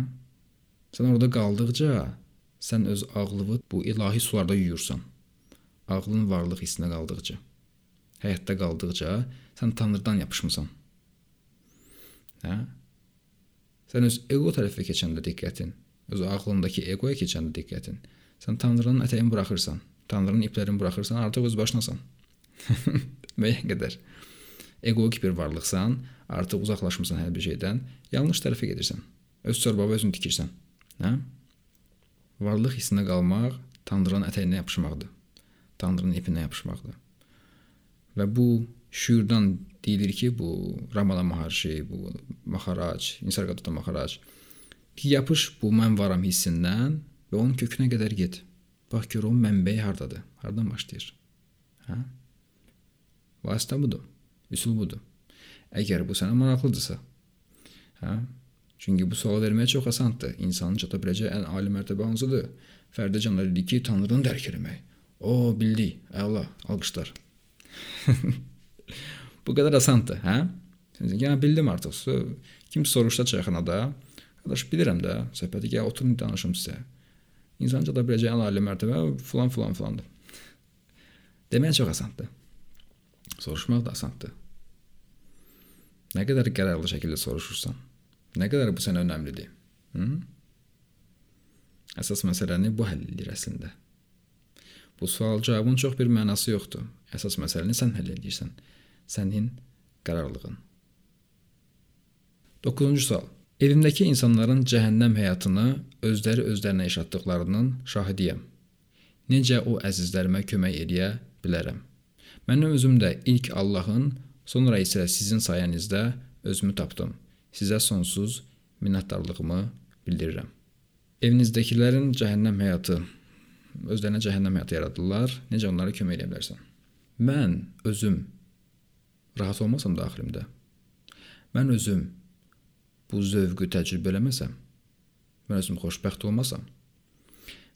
Sən orada qaldıqca sən öz ağlını bu ilahi sularda yuyursan. Ağlın varlıq hissinə qaldıqca, həyatda qaldıqca sən Tanrıdan yapışmısan. Hə? Sən öz ego tərəfə keçəndə diqqətin öz ağlındakı egoya keçəndə diqqətin. Sən Tanrının ətəyini buraxırsan, Tanrının iplərini buraxırsan, artıq öz başınasan. Müəyyən qədər egoik bir varlıqsan, artıq uzaqlaşmısan hər bir şeydən, yanlış tərəfə gedirsən. Öz çorbava özün tikirsən. Hə? Varlıq hissinə qalmaq Tanrının ətəyinə yapışmaqdır. Tanrının ipinə yapışmaqdır. Və bu şüurdan deyilir ki, bu Ramana Maharshi, bu Maharac, Nisargadatta Maharac ki, yapış bu mən varam hissindən və onun kökünə qədər get. Bax gör onun mənbəyi hardadır? Hardan başlayır? Hə? Vasitə budur. Üsul budur. Əgər bu sənə maraqlıdırsa. Hə? Çünki bu sual vermək çox asandır. İnsanın çata biləcəyi ən ali mərtəbə hansıdır? Fərdi canlar dedi ki, Tanrını dərk etmək. O, bildik. Əla, alqışlar. bu qədər asandır, hə? Yəni bildim artıq. Kim soruşsa çayxanada, Qardaş bilirəm də, söhbəti gəl oturun danışım sizə. İnsanca da biləcəyi ən ali mərtəbə filan filan filandır. Demək çox asandır. Soruşmaq da asandır. Nə qədər qərarlı şəkildə soruşursan, nə qədər bu sənə önəmlidir? Hı? Əsas məsələni bu həll edir əslində. Bu sual cavabın çox bir mənası yoxdur. Əsas məsələni sən həll edirsən. Sənin qərarlığın. 9-cu sual. Evimdəki insanların cəhənnəm həyatını özləri özlərinə yaşatdıqlarının şahidiyəm. Necə o əzizlərimə kömək edə bilərəm? Mən özüm də ilk Allahın, sonra isə sizin sayənizdə özümü tapdım. Sizə sonsuz minnətdarlığımı bildirirəm. Evinizdəkilərin cəhənnəm həyatı özlərinə cəhənnəm həyatı yaradırlar. Necə onlara kömək edə bilərsən? Mən özüm rahat olmasam daxilimdə. Mən özüm bu zövqü təcrübə eləməsəm, mən özüm xoşbəxt olmasam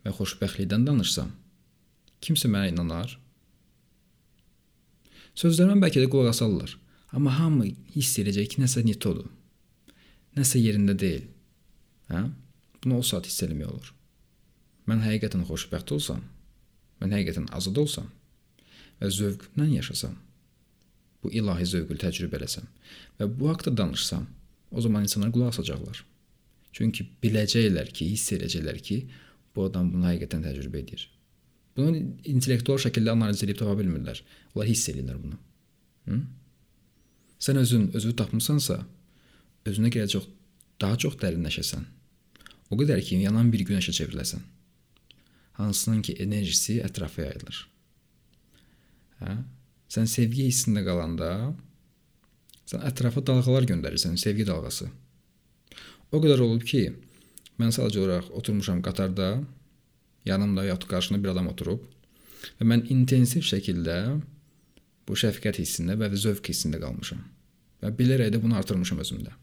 və xoşbəxtlikdən danışsam, kimsə mənə inanar? Sözlərimə bəlkə də qulaq asarlar, amma hamı hiss edəcək ki, nəsə nitodur. Nəsə yerində deyil. Hə? Bunu o saat hiss etmək olur. Mən həqiqətən xoşbəxt olsam, mən həqiqətən azad olsam və zövqlə yaşasam, bu ilahi zövqü təcrübə eləsəm və bu haqqda danışsam, o zaman insanlar qulaq asacaqlar. Çünki biləcəklər ki, hiss edəcəklər ki, bu adam bunu həqiqətən təcrübə edir. Bunu intellektual şəkildə analiz edib tapa bilmirlər. Onlar hiss edirlər bunu. Hı? Sən özün özünü tapmısansa, özünə gələcək daha çox dərinləşəsən. O qədər ki, yanan bir günəşə çevriləsən. Hansının ki, enerjisi ətrafa yayılır. Hə? Sən sevgi hissində qalanda sən ətrafa dalğalar göndərirsən, sevgi dalğası. O qədər olub ki, mən sadəcə olaraq oturmuşam qatarda, yanımda yaxud qarşımda bir adam oturub və mən intensiv şəkildə bu şəfqət hissində və zövq hissində qalmışam. Və bilərək də bunu artırmışam özümdə.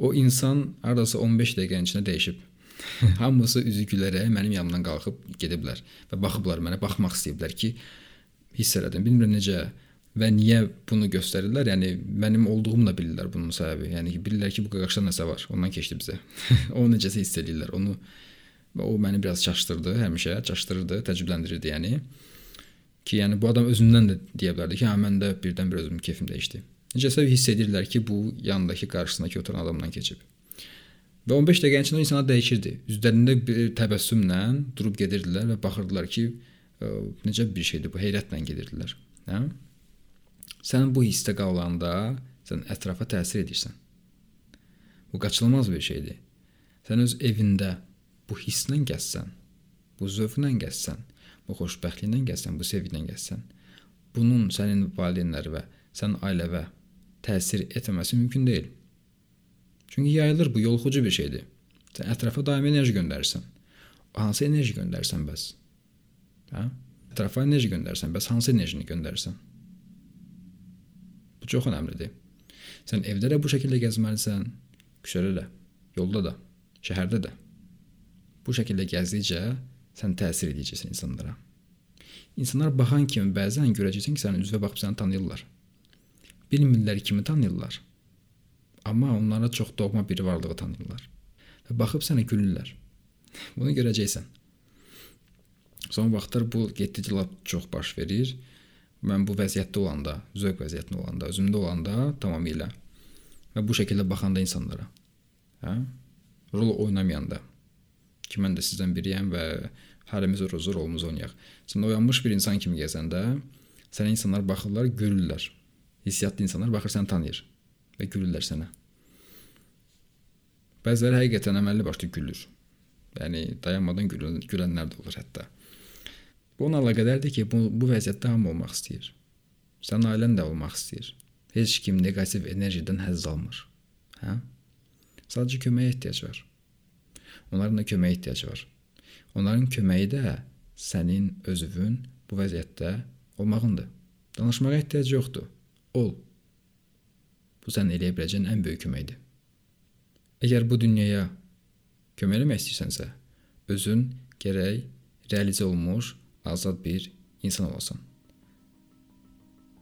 O insan hardasa 15 dəqiqənin içində dəyişib. Hamısı üzü gülərək mənim yanımdan qalxıb gediblər və baxıblar mənə, baxmaq istəyiblər ki, hiss elədim. Bilmirəm necə və niyə bunu göstərirlər. Yəni mənim olduğumu da bilirlər bunun səbəbi. Yəni bilirlər ki, bu qaqaşda nəsə var. Ondan keçdi bizə. o necəsə hiss edirlər. Onu və o məni biraz çaşdırdı həmişə, çaşdırırdı, təəccübləndirirdi yəni. Ki, yəni bu adam özündən də deyə bilərdi ki, hə mən də birdən-bir özümün keyfim dəyişdi. Necəsə hiss edirlər ki, bu yandakı qarşısındakı oturan adamdan keçib. Və 15 dəqiqənin içində insanlar dəyişirdi. Üzlərində bir təbəssümlə durub gedirdilər və baxırdılar ki, ə, necə bir şeydir bu, heyrətlə gedirdilər. Hə? Sən bu hissdə qalanda sən ətrafa təsir edirsən. Bu qaçılmaz bir şeydir. Sən öz evində bu hisslə gəzsən, bu zövqlə gəzsən, bu xoşbəxtliklə gəzsən, bu sevgilə gəzsən, bunun sənin valideynləri və sən ailəvə təsir etməməsi mümkün deyil. Çünki yayılır bu yoluxucu bir şeydir. Sən ətrafa daimi enerji göndərirsən. Hansı enerji göndərsən bəs? Hə? Ətrafa enerji göndərsən, bəs hansı enerjini göndərirsən? Bu çox əhəmilidir. Sən evdə də bu şəkildə gəzməlisən, küçədə də, yolda da, şəhərdə də. Bu şəkildə gəzdikcə sən təsir edəcəksən insanlara. İnsanlar baxan kimi bəzən görəcəksən ki, sənin üzvə baxıb səni tanıyırlar. Bilmirlər kimi tanıyırlar. Amma onlara çox doğma bir varlığı tanıyırlar. Və baxıb sənə gülürlər. Bunu görəcəksən. Son vaxtlar bu getdikcə lap çox baş verir. Mən bu vəziyyətdə olanda, zövq vəziyyətində olanda, özümdə olanda tamamilə və bu şəkildə baxanda insanlara, hə? Rol oynamayanda ki, mən də sizdən biriyəm və hərimiz rol rolumuzu oynayaq. Sən oyanmış bir insan kimi gəzəndə sənə insanlar baxırlar, gülürlər hissiyatlı insanlar baxır səni tanıyır və gülürlər sənə. Bəziləri həqiqətən əməlli başlı gülür. Yəni dayanmadan gülən, gülənlər də olur hətta. Bu onunla əlaqədardır ki, bu, bu vəziyyətdə hamı olmaq istəyir. Sən ailən də olmaq istəyir. Heç kim neqativ enerjidən həzz almır. Hə? Sadəcə köməyə ehtiyac var. Onların da köməyə ehtiyacı var. Onların köməyi də sənin özünün bu vəziyyətdə olmağındır. Danışmağa ehtiyac yoxdur ol. Bu sən eləyə biləcəyin ən böyük köməkdir. Əgər bu dünyaya kömək eləmək istəyirsənsə, özün gərək realizə olunmuş azad bir insan olasan.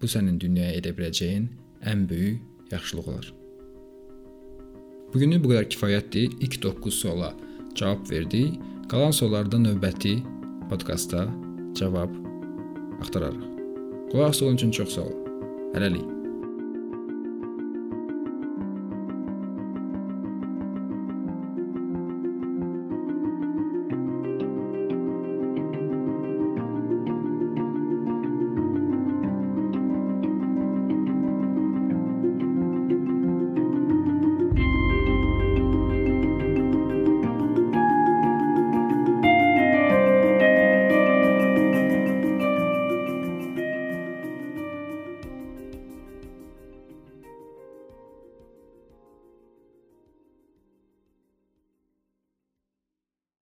Bu sənin dünyaya edə biləcəyin ən böyük yaxşılıq olar. Bugünlük bu qədər kifayətdir. İlk 9 suala cavab verdik. Qalan suallarda növbəti podkastda cavab axtararıq. Qulaq asdığınız üçün çox sağ olun. Hələlik.